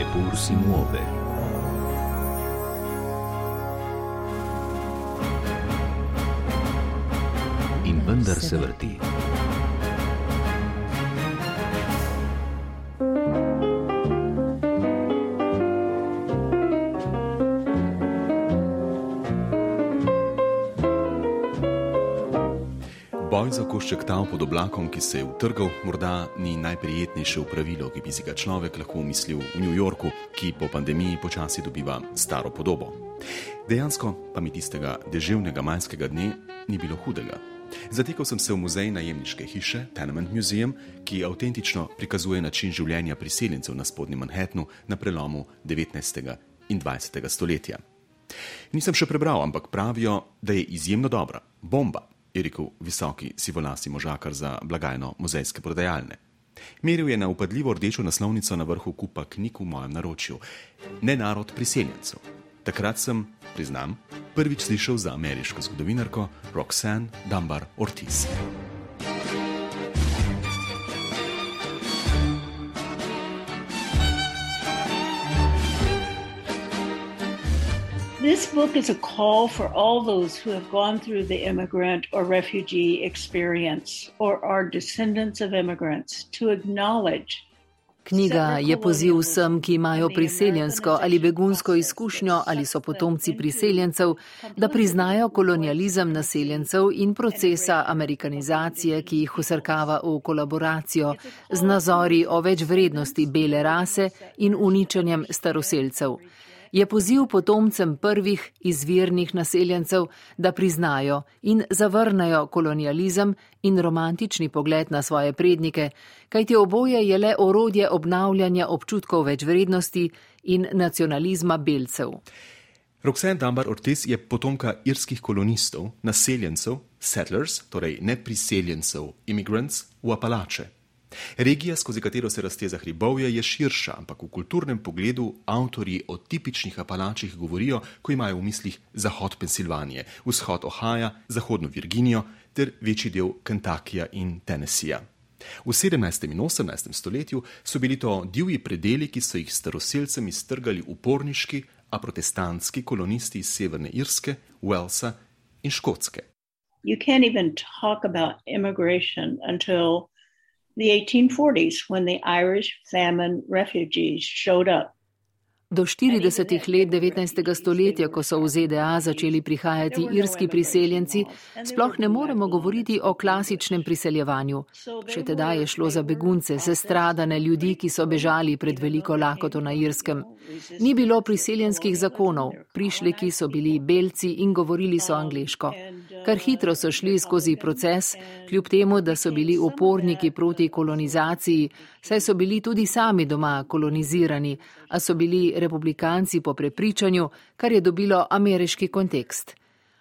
Eppur si muove. In vendar Boj za košček tav pod oblakom, ki se je utrgal, morda ni najprijetnejše upravilo, ki bi si ga človek lahko umislil v New Yorku, ki po pandemiji počasi dobiva staro podobo. Dejansko pa mi tistega deževnega majskega dne ni bilo hudega. Zatekal sem se v muzej najemniške hiše Tenement Museum, ki avtentično prikazuje način življenja priseljencev na spodnjem Manhattnu na prelomu 19. in 20. stoletja. Nisem še prebral, ampak pravijo, da je izjemno dobra, bomba je rekel visoki sivolasi možakar za blagajno muzejske prodajalne. Meril je na upadljivo rdečo naslovnico na vrhu kupa knjig v mojem naročju: Ne narod priseljencev. Takrat sem, priznam, prvič slišal za ameriško zgodovinarko Roxanne Dunbar Ortiz. This book is a call for all those who have gone through the immigrant or refugee experience or are descendants of immigrants to acknowledge. Knjiga je poziv vsem, ki imajo priseljensko ali begunsko izkušnjo ali so potomci priseljencev, da priznajo kolonializem naseljencev in procesa amerikanizacije, ki jih usrkava v kolaboracijo z nazori o večvrednosti bele rase in uničenjem staroseljcev je poziv potomcem prvih izvirnih naseljencev, da priznajo in zavrnejo kolonializem in romantični pogled na svoje prednike, kajti oboje je le orodje obnavljanja občutkov večvrednosti in nacionalizma belcev. Roxanne Dunbar Ortiz je potomka irskih kolonistov, naseljencev, settlers, torej nepriseljencev, immigrants v Apalače. Regija, skozi katero se razteza hribovje, je širša, ampak v kulturnem pogledu avtorji o tipičnih apalačih govorijo, ko imajo v mislih zahod Pensilvanije, vzhod Ohaja, zahodno Virginijo ter večji del Kentuckyja in Tennesseeja. V 17. in 18. stoletju so bili to divji predeli, ki so jih staroseljcem iztrgali uporniški, a protestantski kolonisti iz Severne Irske, Walesa in Škotske. You can't even talk about immigration until the 1840s when the Irish famine refugees showed up. Do 40. let 19. stoletja, ko so v ZDA začeli prihajati irski priseljenci, sploh ne moremo govoriti o klasičnem priseljevanju. Še tedaj je šlo za begunce, sestradane ljudi, ki so bežali pred veliko lakoto na irskem. Ni bilo priseljenskih zakonov, prišleki so bili belci in govorili so angliško. Kar hitro so šli skozi proces, kljub temu, da so bili uporniki proti kolonizaciji, saj so bili tudi sami doma kolonizirani, a so bili republikanci po prepričanju, kar je dobilo ameriški kontekst.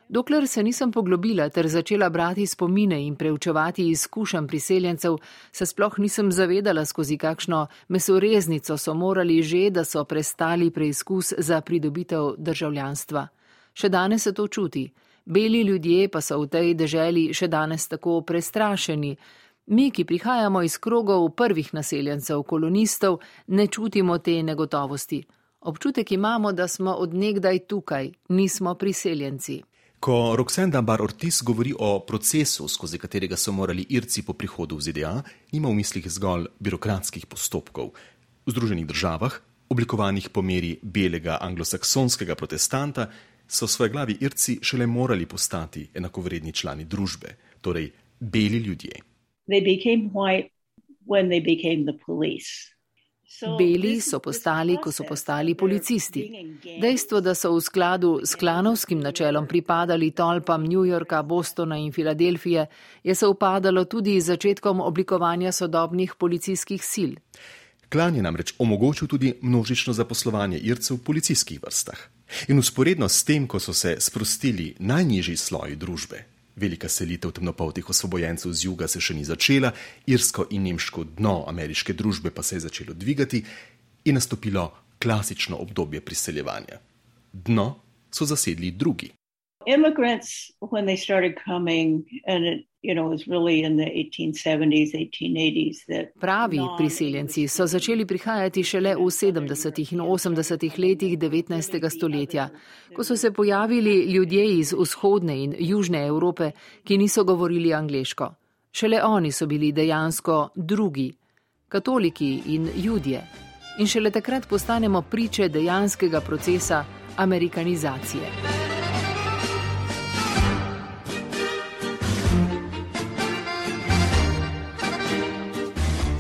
Dokler se nisem poglobila ter začela brati spomine in preučevati izkušenj priseljencev, se sploh nisem zavedala, skozi kakšno mesoreznico so morali že, da so prestali preizkus za pridobitev državljanstva. Še danes se to čuti. Beli ljudje pa so v tej deželi še danes tako prestrašeni. Mi, ki prihajamo iz krogov prvih naseljencev, kolonistov, ne čutimo te negotovosti. Občutek imamo, da smo odnegdaj tukaj, nismo priseljenci. Ko Roxanne Dunbar Ortiz govori o procesu, skozi katerega so morali Irci po prihodu v ZDA, ima v mislih zgolj birokratskih postopkov. V Združenih državah, oblikovanih po meri belega anglosaksonskega protestanta, so v svoji glavi Irci šele morali postati enakovredni člani družbe, torej beli ljudje. Beli so postali, ko so postali policisti. Dejstvo, da so v skladu s klanovskim načelom pripadali tolpam New Yorka, Bostona in Filadelfije, je se upadalo tudi z začetkom oblikovanja sodobnih policijskih sil. Klan je namreč omogočil tudi množično zaposlovanje Ircev v policijskih vrstah. In usporedno s tem, ko so se sprostili najnižji sloji družbe, Velika selitev temnopoltih osvobojencev z juga se še ni začela, irsko in nemško dno ameriške družbe pa se je začelo dvigati in nastopilo klasično obdobje priseljevanja. Dno so zasedli drugi. Immigrants, when they started coming, and it, you know, was really in the 1870s, 1880s that. Pravi priseljenci so začeli prihajati šele v 70. in 80. letih 19. stoletja, ko so se pojavili ljudje iz vzhodne in južne Evrope, ki niso govorili angliško. Šele oni so bili dejansko drugi, katoliki in judje. In šele takrat postanemo priče dejanskega procesa amerikanizacije.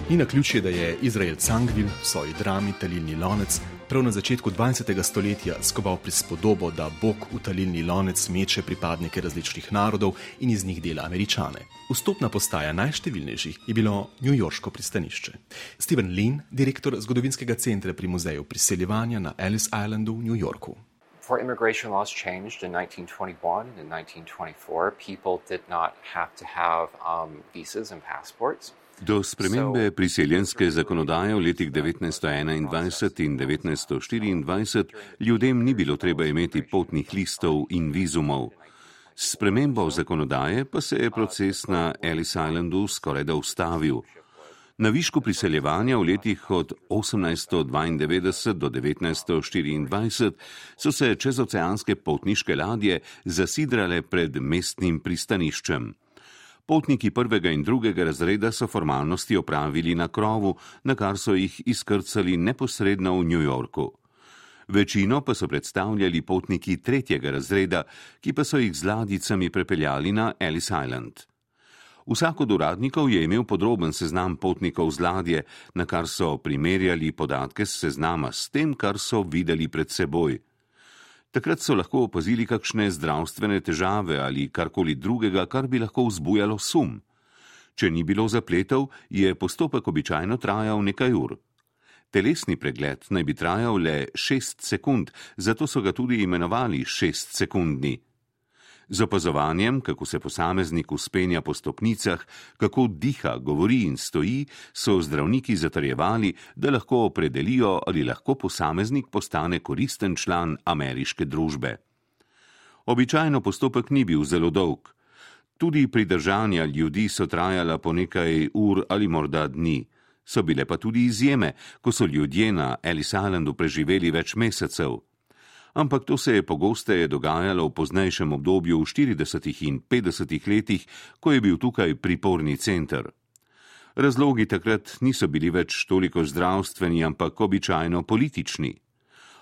Ni na ključje, da je Izrael Cangvil v svoji drami Talilni lonec prav na začetku 20. stoletja skoval prispodobo, da Bog v talilni lonec meče pripadnike različnih narodov in iz njih dela američane. Vstopna postaja najštevilnejših je bilo New Yorksko pristanišče. Steven Lean, direktor zgodovinskega centra pri muzeju priseljevanja na Ellis Islandu v New Yorku. Before immigration laws changed in 1921 and in 1924, people did not have to have um, visas and passports. Do spremembe priseljenske zakonodaje v letih 1921 in 1924 ljudem ni bilo treba imeti potnih listov in vizumov. S spremembo zakonodaje pa se je proces na Ellis Islandu skoraj da ustavil. Na višku priseljevanja v letih od 1892 do 1924 so se čezoceanske potniške ladje zasidrale pred mestnim pristaniščem. Potniki prvega in drugega razreda so formalnosti opravili na krovu, na kar so jih izkrcali neposredno v New Yorku. Večino pa so predstavljali potniki tretjega razreda, ki pa so jih z ladicami prepeljali na Ellis Island. Vsak od uradnikov je imel podroben seznam potnikov z ladje, na kar so primerjali podatke s seznama s tem, kar so videli pred seboj. Takrat so lahko opazili kakšne zdravstvene težave ali karkoli drugega, kar bi lahko vzbujalo sum. Če ni bilo zapletov, je postopek običajno trajal nekaj ur. Telesni pregled naj bi trajal le šest sekund, zato so ga tudi imenovali šest sekundni. Z opazovanjem, kako se posameznik uspenja po stopnicah, kako diha, govori in stoji, so zdravniki zatrjevali, da lahko opredelijo, ali lahko posameznik postane koristen član ameriške družbe. Običajno postopek ni bil zelo dolg. Tudi pridržanja ljudi so trajala po nekaj ur ali morda dni. So bile pa tudi izjeme, ko so ljudje na Ellis Islandu preživeli več mesecev ampak to se je pogosteje dogajalo v poznejšem obdobju v 40. in 50. letih, ko je bil tukaj priporni center. Razlogi takrat niso bili več toliko zdravstveni, ampak običajno politični.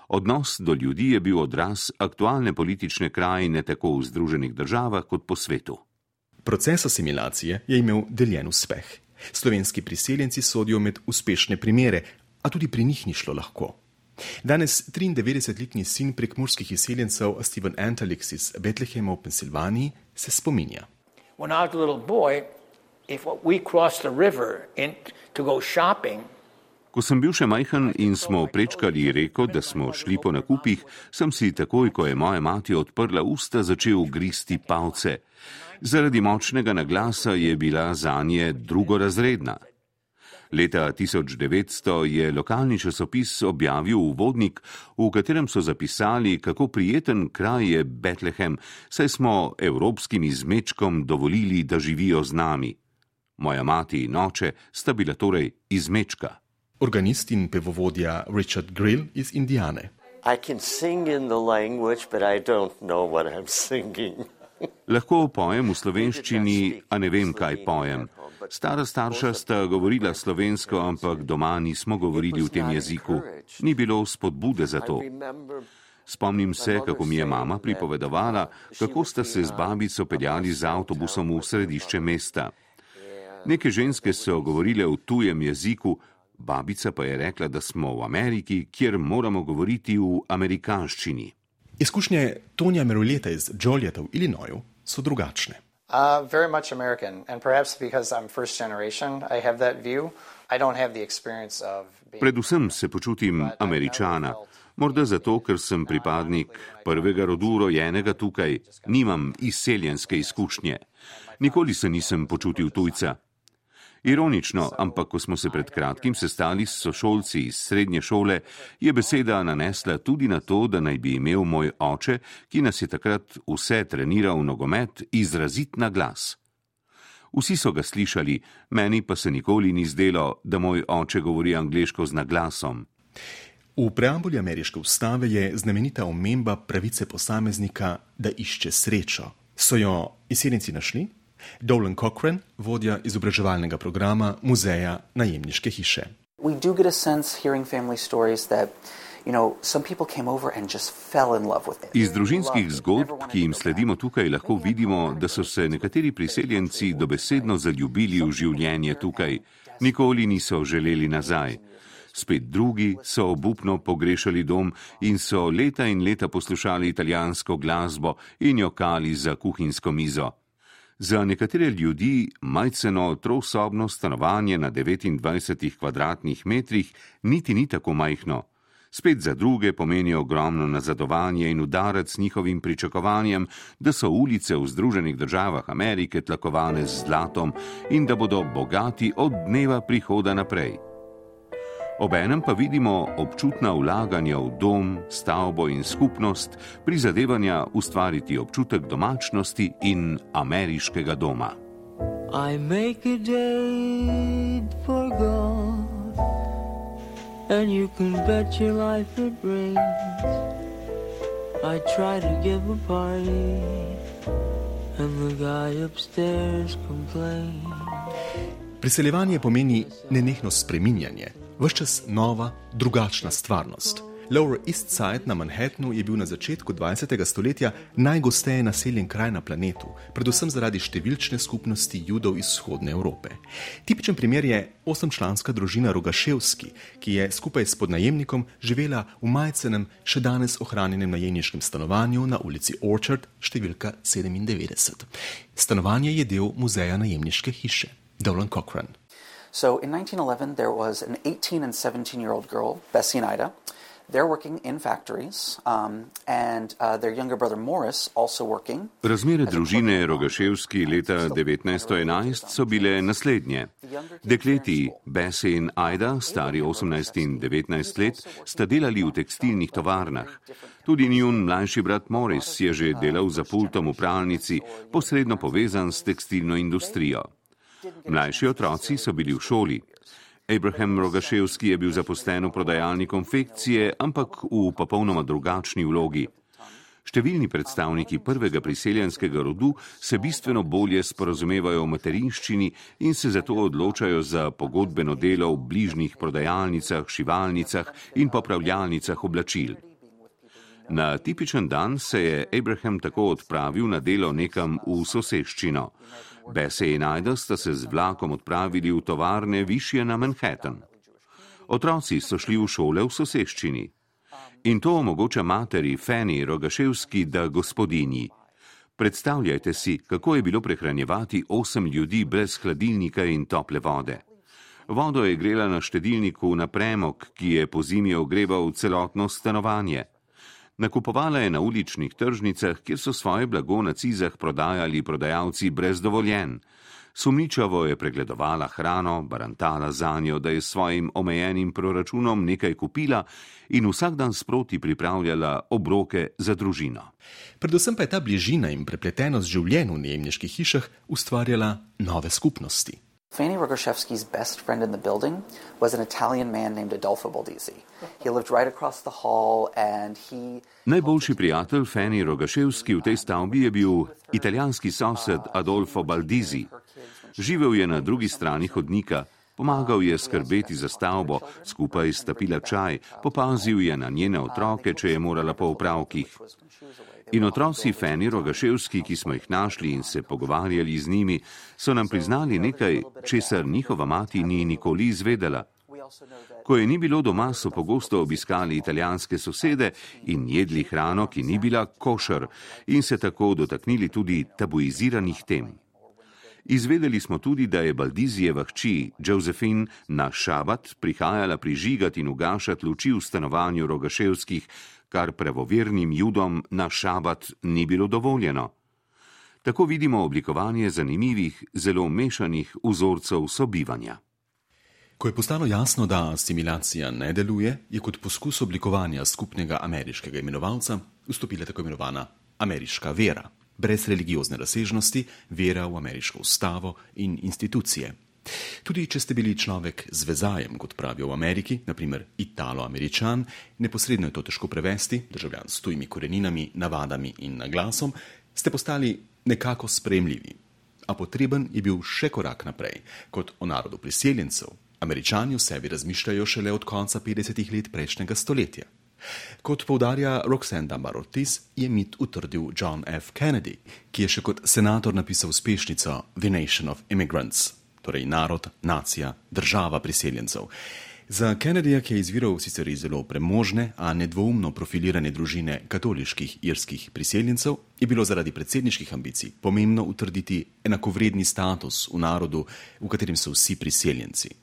Odnos do ljudi je bil odraz aktualne politične krajine tako v Združenih državah kot po svetu. Proces asimilacije je imel deljen uspeh. Slovenski priseljenci sodijo med uspešne primere, a tudi pri njih ni šlo lahko. Danes 93-letni sin prekmurskih izseljencev Steven Antalix iz Betlehema v Pensilvaniji se spominja. Ko sem bil še majhen in smo prečkali reko, da smo šli po nakupih, sem si takoj, ko je moja mati odprla usta, začel gristi palce. Zaradi močnega naglasa je bila za nje drugorazredna. Leta 1900 je lokalni časopis objavil uvodnik, v katerem so zapisali, kako prijeten kraj je Betlehem, saj smo evropskim izmečkom dovolili, da živijo z nami. Moja mati in oče sta bila torej izmečka. Organist in pevovodja Richard Grill iz Indijane. I can sing in the language, but I don't know what I'm singing. Lahko pojem v slovenščini, a ne vem, kaj pojem. Stara starša sta govorila slovensko, ampak doma nismo govorili v tem jeziku. Ni bilo spodbude za to. Spomnim se, kako mi je mama pripovedovala, kako sta se z babico peljali z avtobusom v središče mesta. Neke ženske so govorile v tujem jeziku, babica pa je rekla, da smo v Ameriki, kjer moramo govoriti v amerikanščini. Izkušnje Tonija Meruleta iz Jolieta v Illinoisu so drugačne. Uh, very much American, and perhaps because I'm first generation, I have that view. I don't have the experience of being. Predvsem se počutim američana. Morda zato, ker sem pripadnik prvega rodu rojenega tukaj, nimam izseljenske izkušnje. Nikoli se nisem počutil tujca. Ironično, ampak ko smo se pred kratkim sestali s sošolci iz srednje šole, je beseda nanesla tudi na to, da naj bi imel moj oče, ki nas je takrat vse treniral v nogomet, izrazit na glas. Vsi so ga slišali, meni pa se nikoli ni zdelo, da moj oče govori angliško z naglasom. V preambuli ameriške ustave je znamenita omemba pravice posameznika, da išče srečo. So jo izseljenci našli? Dolan Cochran, vodja izobraževalnega programa Muzeja najemniške hiše. Iz družinskih zgodb, ki jim sledimo tukaj, lahko vidimo, da so se nekateri priseljenci dobesedno zaljubili v življenje tukaj, nikoli niso želeli nazaj. Spet drugi so obupno pogrešali dom in so leta in leta poslušali italijansko glasbo in jokali za kuhinjsko mizo. Za nekatere ljudi majceno trosobno stanovanje na 29 kvadratnih metrih niti ni tako majhno. Spet za druge pomeni ogromno nazadovanje in udarec njihovim pričakovanjem, da so ulice v Združenih državah Amerike tlakovane z zlatom in da bodo bogati od dneva prihoda naprej. Obenem pa vidimo občutna vlaganja v dom, stavbo in skupnost, prizadevanja ustvariti občutek domačnosti in ameriškega doma. And you can bet your life it rains. I try to give a party, and the guy upstairs complains. Priseljevanje pomeni nenehno spreminjanje, vse čas nova, drugačna stvarnost. Lower East Side na Manhattnu je bil na začetku 20. stoletja najgosteje naseljen kraj na planetu, predvsem zaradi številčne skupnosti judov iz vzhodne Evrope. Tipičen primer je osemčlanska družina Rogaševski, ki je skupaj s podnajemnikom živela v majcenem, še danes ohranjenem najemniškem stanovanju na ulici Orchard, številka 97. Stanovanje je del muzeja najemniške hiše. Dolan Cochran. So in 1911, there was an 18 and 17 year old girl, Bessie and Ida. They're working in factories, um, and uh, their younger brother Morris also working. Razmere družine Rogaševski leta 1911 so bile naslednje. Dekleti Bessie in Aida, stari 18 in 19 let, sta delali v tekstilnih tovarnah. Tudi njun mlajši brat Morris je že delal za pultom v pralnici, posredno povezan s tekstilno industrijo. Mlajši otroci so bili v šoli. Abraham Rogaševski je bil zaposlen v prodajalni konfekcije, ampak v popolnoma drugačni vlogi. Številni predstavniki prvega priseljenskega rodu se bistveno bolje sporozumevajo v materinščini in se zato odločajo za pogodbeno delo v bližnjih prodajalnicah, šivalnicah in popravljalnicah oblačil. Na tipičen dan se je Abraham tako odpravil na delo nekam v soseščino. Bessie in Aida sta se z vlakom odpravili v tovarne višje na Manhattan. Otroci so šli v šole v soseščini. In to omogoča materi Fanny Rogaševski, da gospodinji. Predstavljajte si, kako je bilo prehranjevati osem ljudi brez hladilnika in tople vode. Vodo je grela na štedilniku na premog, ki je po zimi ogreval celotno stanovanje. Nakupovala je na uličnih tržnicah, kjer so svoje blago na cizah prodajali prodajalci brez dovoljen. Sumničavo je pregledovala hrano, barantala za njo, da je s svojim omejenim proračunom nekaj kupila in vsak dan sproti pripravljala obroke za družino. Predvsem pa je ta bližina in prepletenost življenja v najemniških hišah ustvarjala nove skupnosti. Fanny Rogoshevsky's best friend in the building was an Italian man named Adolfo Baldizzi. He lived right across the hall and he Najboljši prijatelj Fanny Rogoshevsky v tej stavbi je bil italijanski sosed Adolfo Baldizzi. Živel je na drugi strani hodnika, pomagal je skrbeti za stavbo, skupaj sta pila čaj, popazil je na njene otroke, če je morala po upravkih. In otroci Feni Rogaševski, ki smo jih našli in se pogovarjali z njimi, so nam priznali nekaj, česar njihova mati ni nikoli izvedela. Ko je ni bilo doma, so pogosto obiskali italijanske sosede in jedli hrano, ki ni bila košer, in se tako dotaknili tudi tabuiziranih tem. Izvedeli smo tudi, da je Baldizijeva hči Josephine na šabat prihajala prižigati in ugašati luči v stanovanju Rogaševskih, kar pravovernim judom na šabat ni bilo dovoljeno. Tako vidimo oblikovanje zanimivih, zelo mešanih vzorcev sobivanja. Ko je postalo jasno, da asimilacija ne deluje, je kot poskus oblikovanja skupnega ameriškega imenovalca vstopila tako imenovana ameriška vera, brez religiozne razsežnosti, vera v ameriško ustavo in institucije. Tudi če ste bili človek z vezajem, kot pravijo v Ameriki, naprimer italo-američan, neposredno je to težko prevesti, državljan s tujimi koreninami, navadami in naglasom, ste postali nekako spremljivi. A potreben je bil še korak naprej, kot o narodu priseljencev. Američani v sebi razmišljajo šele od konca 50-ih let prejšnjega stoletja. Kot poudarja Roxanne Dunbar Ortiz, je mit utrdil John F. Kennedy, ki je še kot senator napisal uspešnico The Nation of Immigrants torej narod, nacija, država priseljencev. Za Kennedyja, ki je izviral sicer iz zelo premožne, a nedvoumno profilirane družine katoliških irskih priseljencev, je bilo zaradi predsedniških ambicij pomembno utrditi enakovredni status v narodu, v katerem so vsi priseljenci.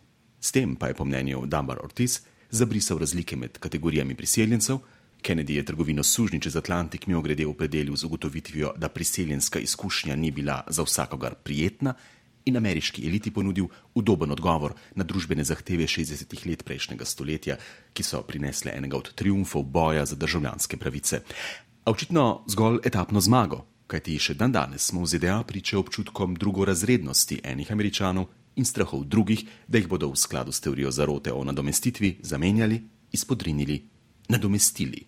S tem pa je po mnenju Dunbar Ortiz zabrisal razlike med kategorijami priseljencev. Kennedy je trgovino sužnji čez Atlantik mimo grede opredelil z ugotovitvijo, da priseljenska izkušnja ni bila za vsakogar prijetna, in ameriški eliti ponudil udoben odgovor na družbene zahteve 60-ih let prejšnjega stoletja, ki so prinesle enega od triumfov boja za državljanske pravice. A očitno zgolj etapno zmago, kajti še dan danes smo v ZDA priča občutkom drugorazrednosti enih američanov in strahov drugih, da jih bodo v skladu s teorijo zarote o nadomestitvi zamenjali, izpodrinili, nadomestili.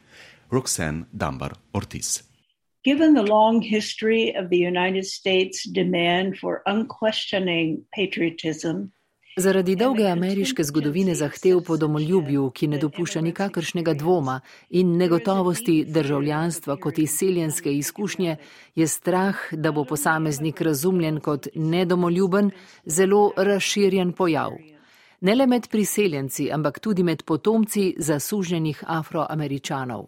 Roxanne Dunbar Ortiz. Given the long history of the United States demand for unquestioning patriotism, Zaradi dolge ameriške zgodovine zahtev po domoljubju, ki ne dopušča nikakršnega dvoma in negotovosti državljanstva kot izseljenske izkušnje, je strah, da bo posameznik razumljen kot nedomoljuben, zelo razširjen pojav. Ne le med priseljenci, ampak tudi med potomci zasužnjenih afroameričanov.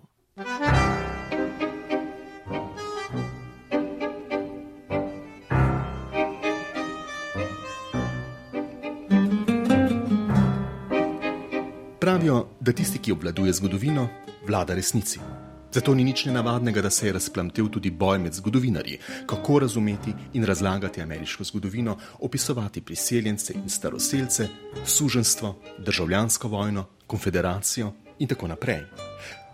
Pravijo, da tisti, ki obvladuje zgodovino, vlada resnici. Zato ni nič nenavadnega, da se je razplamtel tudi boj med zgodovinarji, kako razumeti in razlagati ameriško zgodovino, opisovati priseljence in staroseljce, suženstvo, državljansko vojno, konfederacijo in tako naprej.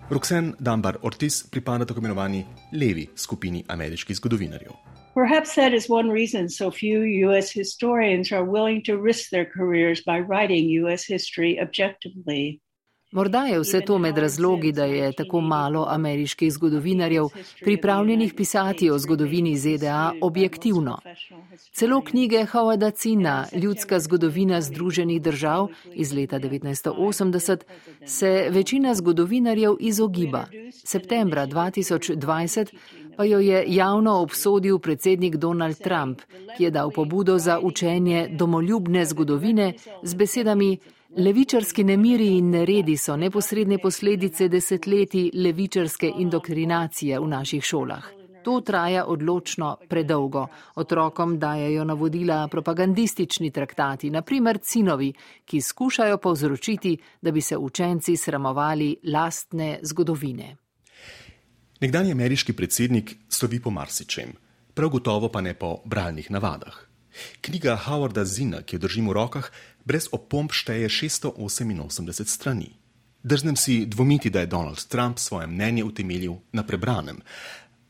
Roxanne Dunbar Ortiz pripada tako imenovani levi skupini ameriških zgodovinarjev. Perhaps that is one reason so few U.S. historians are willing to risk their careers by writing U.S. history objectively. Morda je vse to med razlogi, da je tako malo ameriških zgodovinarjev pripravljenih pisati o zgodovini ZDA objektivno. Celo knjige Howarda Cina, Ljudska zgodovina Združenih držav iz leta 1980, se večina zgodovinarjev izogiba. Septembra 2020 pa jo je javno obsodil predsednik Donald Trump, ki je dal pobudo za učenje domoljubne zgodovine z besedami: Levičarski nemiri in neredi so neposredne posledice desetletij levičarske indoktrinacije v naših šolah. To traja odločno predolgo. Otrokom dajajo navodila propagandistični traktati, naprimer Cinovi, ki skušajo povzročiti, da bi se učenci sramovali lastne zgodovine. Nekdanji ameriški predsednik slovi po marsičem, prav gotovo pa ne po bralnih navadah. Knjiga Howarda Zina, ki jo držim v rokah, brez opomb šteje 688 strani. Drznem si dvomiti, da je Donald Trump svoje mnenje utemeljil na prebranem.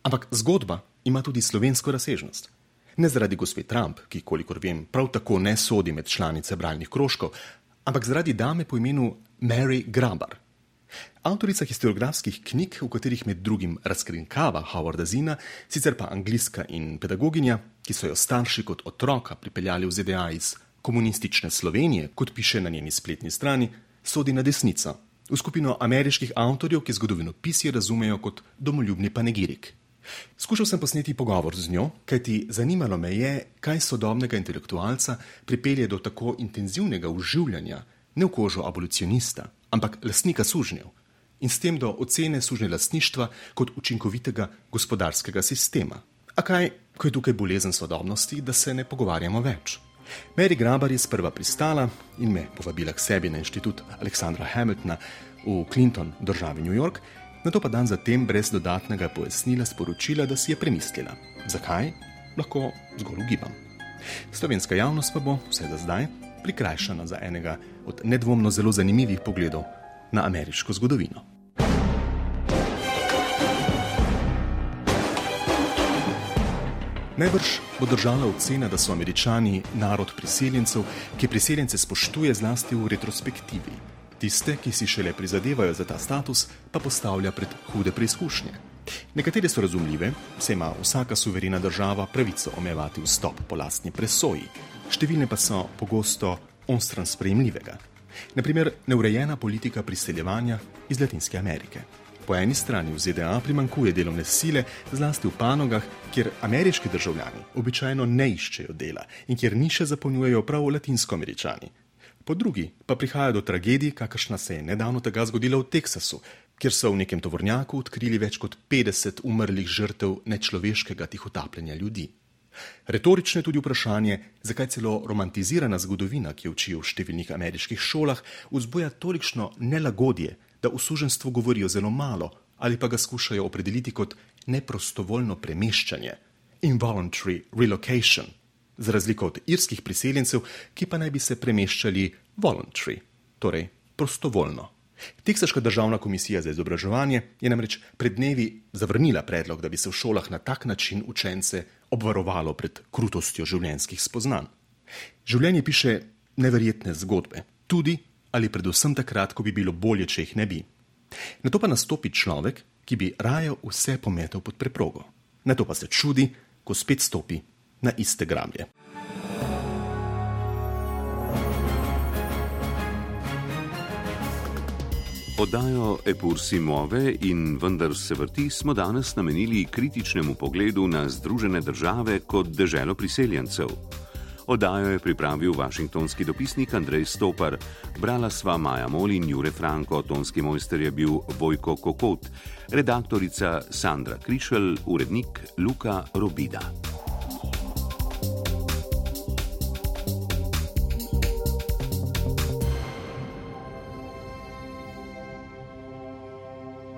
Ampak zgodba ima tudi slovensko razsežnost. Ne zaradi gospe Trump, ki, kolikor vem, prav tako ne sodi med članice bralnih krožkov, ampak zaradi dame po imenu Mary Grabar. Avtorica historiografskih knjig, v katerih med drugim razkrinkava Howarda Zina, sicer pa angliska in pedagoginja, ki so jo starši kot otroka pripeljali v ZDA iz komunistične Slovenije, kot piše na njeni spletni strani, sodi na desnico, v skupino ameriških avtorjev, ki zgodovino pisje razumejo kot domoljubni panegirik. Skušal sem posneti pogovor z njo, kajti zanimalo me je, kaj sodobnega intelektualca pripelje do tako intenzivnega uživljanja ne v kožo abolicionista, ampak lastnika sužnjev in s tem do ocene sužnje lastništva kot učinkovitega gospodarskega sistema. A kaj, ko je tukaj bolezen sodobnosti, da se ne pogovarjamo več? Mary Grabar je sprva pristala in me povabila k sebi na inštitut Aleksandra Hamiltona v Clinton, državi New York, na to pa dan zatem brez dodatnega pojasnila sporočila, da si je premislila. Zakaj? lahko zgolj ugibam. Slovenska javnost pa bo vse do zdaj prikrajšana za enega od nedvomno zelo zanimivih pogledov na ameriško zgodovino. Najbrž bo držala ocena, da so američani narod priseljencev, ki priseljence spoštuje zlasti v retrospektivi. Tiste, ki si šele prizadevajo za ta status, pa postavlja pred hude preizkušnje. Nekatere so razumljive, se ima vsaka suverena država pravico omejevati vstop po lastni presoji, številne pa so pogosto onstran sprejemljivega. Naprimer, neurejena politika priseljevanja iz Latinske Amerike. Po eni strani v ZDA primankuje delovne sile, zlasti v panogah, kjer ameriški državljani običajno ne iščejo dela in kjer niše zapolnjujejo prav latinsko-američani. Po drugi pa prihaja do tragedij, kakršna se je nedavno tega zgodila v Teksasu, kjer so v nekem tovornjaku odkrili več kot 50 umrlih žrtev nečloveškega tihotapljenja ljudi. Retorično je tudi vprašanje, zakaj celo romantizirana zgodovina, ki jo učijo v številnih ameriških šolah, vzbuja tolikšno nelagodje, da v suženstvu govorijo zelo malo ali pa ga skušajo opredeliti kot neprostovoljno premeščanje, involuntary relocation, za razliko od irskih priseljencev, ki pa naj bi se premeščali voluntary, torej prostovoljno. Teksaška državna komisija za izobraževanje je namreč pred dnevi zavrnila predlog, da bi se v šolah na tak način učence obvarovalo pred krutostjo življenjskih spoznanj. Življenje piše neverjetne zgodbe, tudi ali predvsem takrat, ko bi bilo bolje, če jih ne bi. Na to pa nastopi človek, ki bi raje vse pometel pod preprogo. Na to pa se čudi, ko spet stopi na iste grablje. Oddajo Epur Simove in vendar se vrti smo danes namenili kritičnemu pogledu na Združene države kot deželo priseljencev. Oddajo je pripravil vašingtonski dopisnik Andrej Stopar, brala sva Maja Molin, Jure Franko, tonski mojster je bil Vojko Kokot, redaktorica Sandra Krišelj, urednik Luka Robida.